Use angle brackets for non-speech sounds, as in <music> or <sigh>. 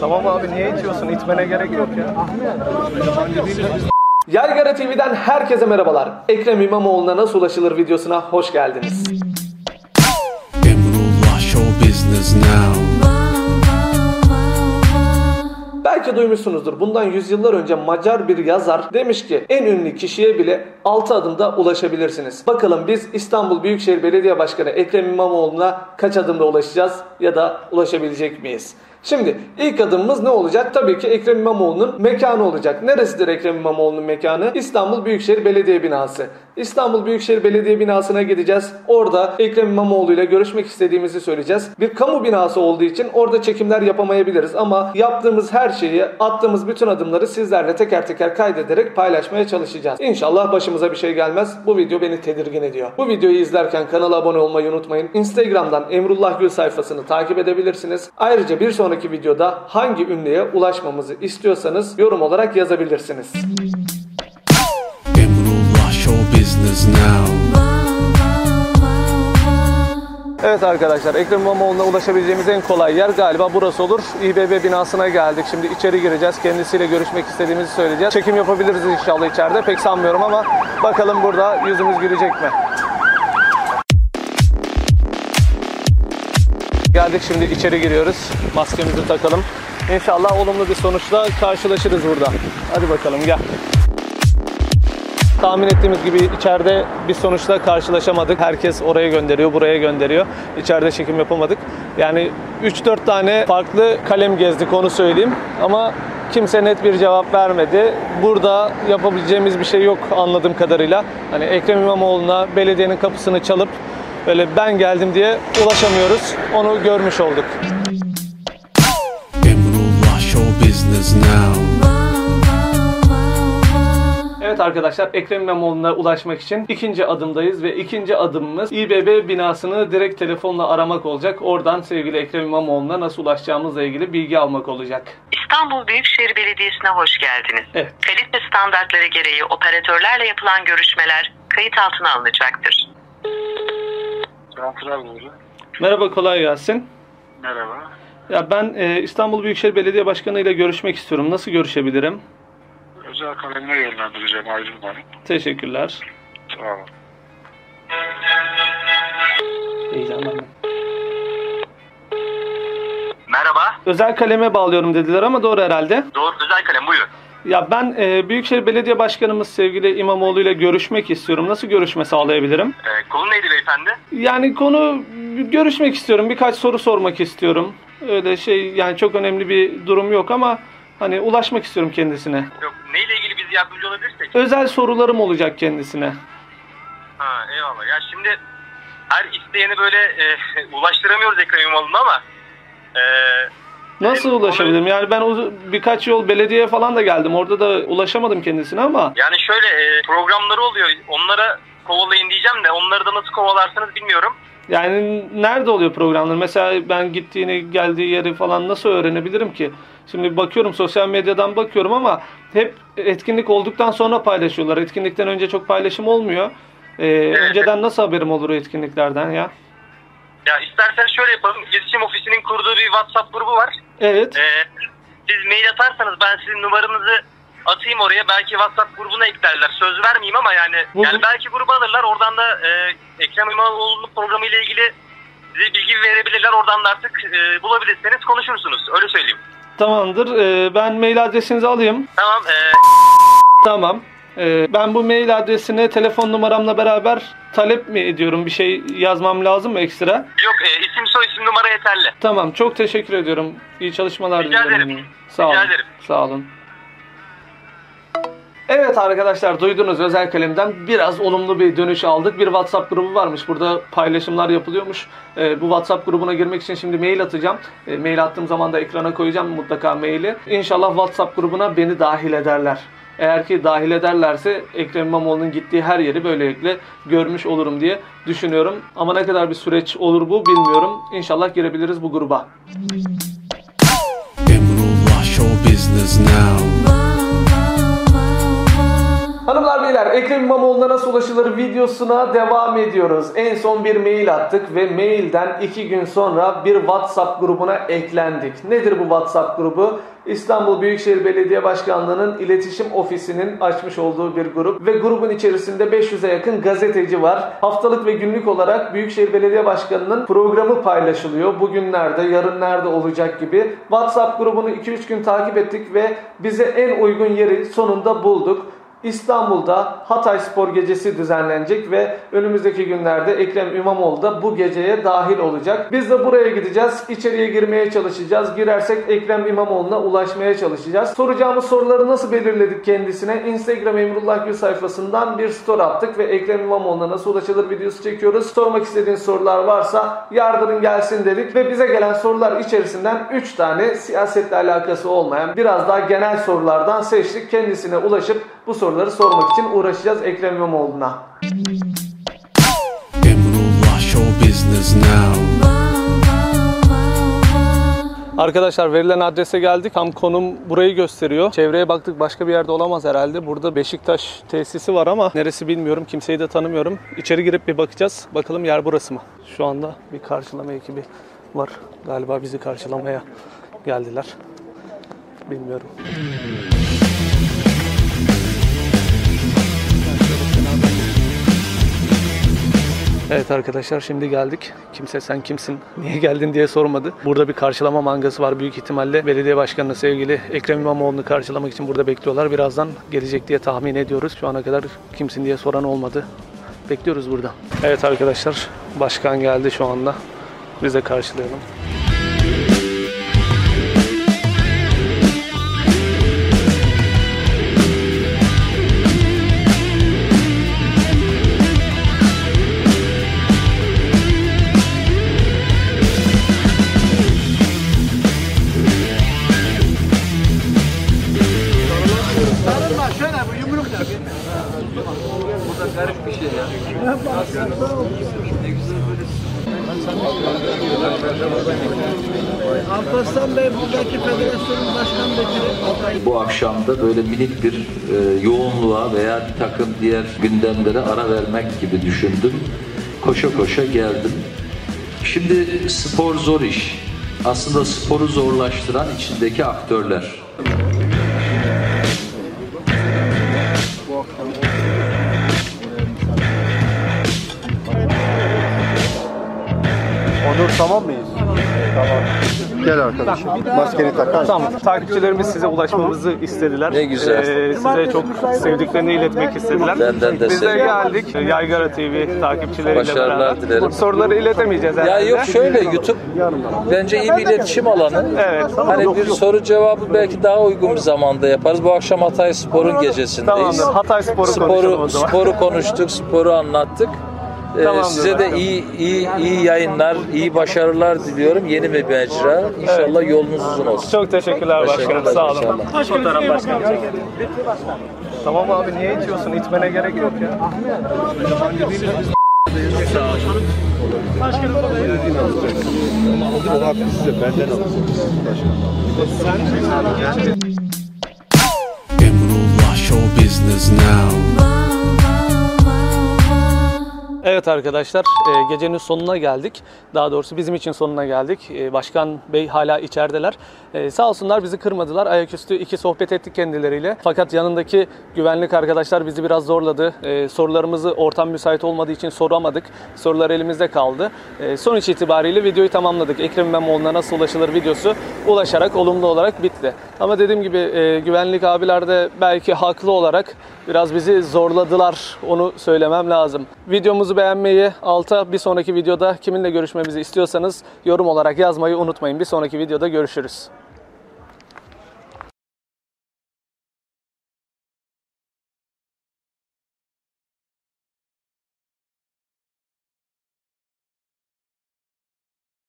Tamam abi niye itiyorsun? İtmene gerek yok ya. Yaygara TV'den herkese merhabalar. Ekrem İmamoğlu'na nasıl ulaşılır videosuna hoş geldiniz. Emrullah Show Business Now. Belki duymuşsunuzdur. Bundan yüzyıllar önce Macar bir yazar demiş ki en ünlü kişiye bile 6 adımda ulaşabilirsiniz. Bakalım biz İstanbul Büyükşehir Belediye Başkanı Ekrem İmamoğlu'na kaç adımda ulaşacağız ya da ulaşabilecek miyiz? Şimdi ilk adımımız ne olacak? Tabii ki Ekrem İmamoğlu'nun mekanı olacak. Neresidir Ekrem İmamoğlu'nun mekanı? İstanbul Büyükşehir Belediye Binası. İstanbul Büyükşehir Belediye Binası'na gideceğiz. Orada Ekrem İmamoğlu ile görüşmek istediğimizi söyleyeceğiz. Bir kamu binası olduğu için orada çekimler yapamayabiliriz ama yaptığımız her şeyi, attığımız bütün adımları sizlerle teker teker kaydederek paylaşmaya çalışacağız. İnşallah başımıza bir şey gelmez. Bu video beni tedirgin ediyor. Bu videoyu izlerken kanala abone olmayı unutmayın. Instagram'dan Emrullah Gül sayfasını takip edebilirsiniz. Ayrıca bir sonraki videoda hangi ünlüye ulaşmamızı istiyorsanız yorum olarak yazabilirsiniz. Business Now. Evet arkadaşlar Ekrem İmamoğlu'na ulaşabileceğimiz en kolay yer galiba burası olur. İBB binasına geldik. Şimdi içeri gireceğiz. Kendisiyle görüşmek istediğimizi söyleyeceğiz. Çekim yapabiliriz inşallah içeride. Pek sanmıyorum ama bakalım burada yüzümüz gülecek mi? Geldik şimdi içeri giriyoruz. Maskemizi takalım. İnşallah olumlu bir sonuçla karşılaşırız burada. Hadi bakalım gel. Tahmin ettiğimiz gibi içeride bir sonuçla karşılaşamadık. Herkes oraya gönderiyor, buraya gönderiyor. İçeride çekim yapamadık. Yani 3-4 tane farklı kalem gezdik onu söyleyeyim. Ama kimse net bir cevap vermedi. Burada yapabileceğimiz bir şey yok anladığım kadarıyla. Hani Ekrem İmamoğlu'na belediyenin kapısını çalıp böyle ben geldim diye ulaşamıyoruz. Onu görmüş olduk. Emrullah Show Business Now. Evet arkadaşlar Ekrem İmamoğlu'na ulaşmak için ikinci adımdayız ve ikinci adımımız İBB binasını direkt telefonla aramak olacak. Oradan sevgili Ekrem İmamoğlu'na nasıl ulaşacağımızla ilgili bilgi almak olacak. İstanbul Büyükşehir Belediyesi'ne hoş geldiniz. Evet. Kalite standartları gereği operatörlerle yapılan görüşmeler kayıt altına alınacaktır. Merhaba kolay gelsin. Merhaba. Ya ben e, İstanbul Büyükşehir Belediye Başkanı ile görüşmek istiyorum. Nasıl görüşebilirim? Özel kalemine yönlendireceğim ayrılmayın. Teşekkürler. Sağ olun. Heyecanlandım. Merhaba. Özel kaleme bağlıyorum dediler ama doğru herhalde. Doğru özel kalem buyurun. Ya ben e, Büyükşehir Belediye Başkanımız sevgili İmamoğlu ile görüşmek istiyorum. Nasıl görüşme sağlayabilirim? Ee, konu neydi beyefendi? Yani konu görüşmek istiyorum. Birkaç soru sormak istiyorum. Öyle şey yani çok önemli bir durum yok ama hani ulaşmak istiyorum kendisine. Yok neyle ilgili biz yardımcı olabilirsek? Özel sorularım olacak kendisine. Ha eyvallah. Ya şimdi her isteyeni böyle e, <laughs> ulaştıramıyoruz Ekrem İmamoğlu'na ama e, Nasıl Benim ulaşabilirim? Yani ben o birkaç yol belediyeye falan da geldim. Orada da ulaşamadım kendisine ama yani şöyle e, programları oluyor. Onlara kovalayın diyeceğim de onları da nasıl kovalarsınız bilmiyorum. yani nerede oluyor programlar? Mesela ben gittiğini, geldiği yeri falan nasıl öğrenebilirim ki? Şimdi bakıyorum sosyal medyadan bakıyorum ama hep etkinlik olduktan sonra paylaşıyorlar. Etkinlikten önce çok paylaşım olmuyor. Ee, önceden nasıl haberim olur o etkinliklerden ya? Ya istersen şöyle yapalım. İletişim Ofisi'nin kurduğu bir WhatsApp grubu var. Evet. E, siz mail atarsanız ben sizin numaranızı atayım oraya. Belki WhatsApp grubuna eklerler. Söz vermeyeyim ama yani Bu- yani belki gruba alırlar. Oradan da e, Ekrem İmamoğlu'nun programı ile ilgili size bilgi verebilirler. Oradan da artık e, bulabilirseniz konuşursunuz. Öyle söyleyeyim. Tamamdır. Ee, ben mail adresinizi alayım. Tamam. E, Tamam. Ee, ben bu mail adresine telefon numaramla beraber talep mi ediyorum? Bir şey yazmam lazım mı ekstra? yok e, isim soy isim numara yeterli. Tamam. Çok teşekkür ediyorum. İyi çalışmalar Rica diliyorum. ederim. Sağ Rica olun. ederim. Sağ olun. Evet arkadaşlar duydunuz özel kalemden biraz olumlu bir dönüş aldık. Bir WhatsApp grubu varmış. Burada paylaşımlar yapılıyormuş. Ee, bu WhatsApp grubuna girmek için şimdi mail atacağım. Ee, mail attığım zaman da ekrana koyacağım mutlaka maili. İnşallah WhatsApp grubuna beni dahil ederler. Eğer ki dahil ederlerse Ekrem İmamoğlu'nun gittiği her yeri böylelikle görmüş olurum diye düşünüyorum. Ama ne kadar bir süreç olur bu bilmiyorum. İnşallah girebiliriz bu gruba. Emrullah Show Business Now. Hanımlar beyler Ekrem İmamoğlu'na nasıl ulaşılır videosuna devam ediyoruz. En son bir mail attık ve mailden iki gün sonra bir WhatsApp grubuna eklendik. Nedir bu WhatsApp grubu? İstanbul Büyükşehir Belediye Başkanlığı'nın iletişim ofisinin açmış olduğu bir grup ve grubun içerisinde 500'e yakın gazeteci var. Haftalık ve günlük olarak Büyükşehir Belediye Başkanı'nın programı paylaşılıyor. Bugün nerede, yarın nerede olacak gibi. WhatsApp grubunu 2-3 gün takip ettik ve bize en uygun yeri sonunda bulduk. İstanbul'da Hatay Spor Gecesi düzenlenecek ve önümüzdeki günlerde Ekrem İmamoğlu da bu geceye dahil olacak. Biz de buraya gideceğiz. İçeriye girmeye çalışacağız. Girersek Ekrem İmamoğlu'na ulaşmaya çalışacağız. Soracağımız soruları nasıl belirledik kendisine? Instagram Emrullah Gül sayfasından bir story attık ve Ekrem İmamoğlu'na nasıl ulaşılır videosu çekiyoruz. Sormak istediğiniz sorular varsa yardırın gelsin dedik ve bize gelen sorular içerisinden 3 tane siyasetle alakası olmayan biraz daha genel sorulardan seçtik. Kendisine ulaşıp bu soruları sormak için uğraşacağız Ekrem İmamoğlu'na. Arkadaşlar verilen adrese geldik. Tam konum burayı gösteriyor. Çevreye baktık başka bir yerde olamaz herhalde. Burada Beşiktaş tesisi var ama neresi bilmiyorum. Kimseyi de tanımıyorum. İçeri girip bir bakacağız. Bakalım yer burası mı? Şu anda bir karşılama ekibi var. Galiba bizi karşılamaya geldiler. Bilmiyorum. Evet arkadaşlar şimdi geldik. Kimse sen kimsin, niye geldin diye sormadı. Burada bir karşılama mangası var. Büyük ihtimalle belediye başkanı sevgili Ekrem İmamoğlu'nu karşılamak için burada bekliyorlar. Birazdan gelecek diye tahmin ediyoruz. Şu ana kadar kimsin diye soran olmadı. Bekliyoruz burada. Evet arkadaşlar başkan geldi şu anda. Biz de karşılayalım. Alparslan Bey buradaki federasyonun başkan vekili. bu akşamda böyle minik bir e, yoğunluğa veya bir takım diğer gündemlere ara vermek gibi düşündüm. Koşa koşa geldim. Şimdi spor zor iş. Aslında sporu zorlaştıran içindeki aktörler. Onur tamam mıyız? Tamam. Gel arkadaşım. Maskeni takar mısın? Tamam. Takipçilerimiz size ulaşmamızı istediler. Ne güzel. Ee, size çok sevdiklerini iletmek istediler. Benden de Biz de geldik. Yaygara TV takipçileriyle Başarılar beraber. dilerim. Soruları iletemeyeceğiz Ya herhalde. yok şöyle YouTube bence iyi bir iletişim alanı. Evet. Hani bir soru cevabı belki daha uygun bir zamanda yaparız. Bu akşam Hatay Spor'un gecesindeyiz. Tamamdır. Hatay Spor'u konuşalım sporu, o zaman. sporu konuştuk, sporu anlattık. Ee, Tamamdır size de başkanım. iyi iyi iyi yayınlar, iyi başarılar diliyorum. Yeni bir mecra. İnşallah yolunuz uzun olsun. Çok teşekkürler başkanım. Başarılar Sağ olun. inşallah. Fotoğraf başkanım. Tamam abi niye itiyorsun? İtmene gerek yok ya. O hakkı size benden alın. Emrullah Show Business Now. Evet arkadaşlar e, gecenin sonuna geldik. Daha doğrusu bizim için sonuna geldik. E, Başkan Bey hala içerideler. E, Sağ olsunlar bizi kırmadılar. Ayaküstü iki sohbet ettik kendileriyle. Fakat yanındaki güvenlik arkadaşlar bizi biraz zorladı. Sorularımızı ortam müsait olmadığı için soramadık. Sorular elimizde kaldı. Sonuç itibariyle videoyu tamamladık. Ekrem İmamoğlu'na nasıl ulaşılır videosu ulaşarak olumlu olarak bitti. Ama dediğim gibi güvenlik abiler de belki haklı olarak biraz bizi zorladılar. Onu söylemem lazım. Videomuzu beğenmeyi, alta bir sonraki videoda kiminle görüşmemizi istiyorsanız yorum olarak yazmayı unutmayın. Bir sonraki videoda görüşürüz.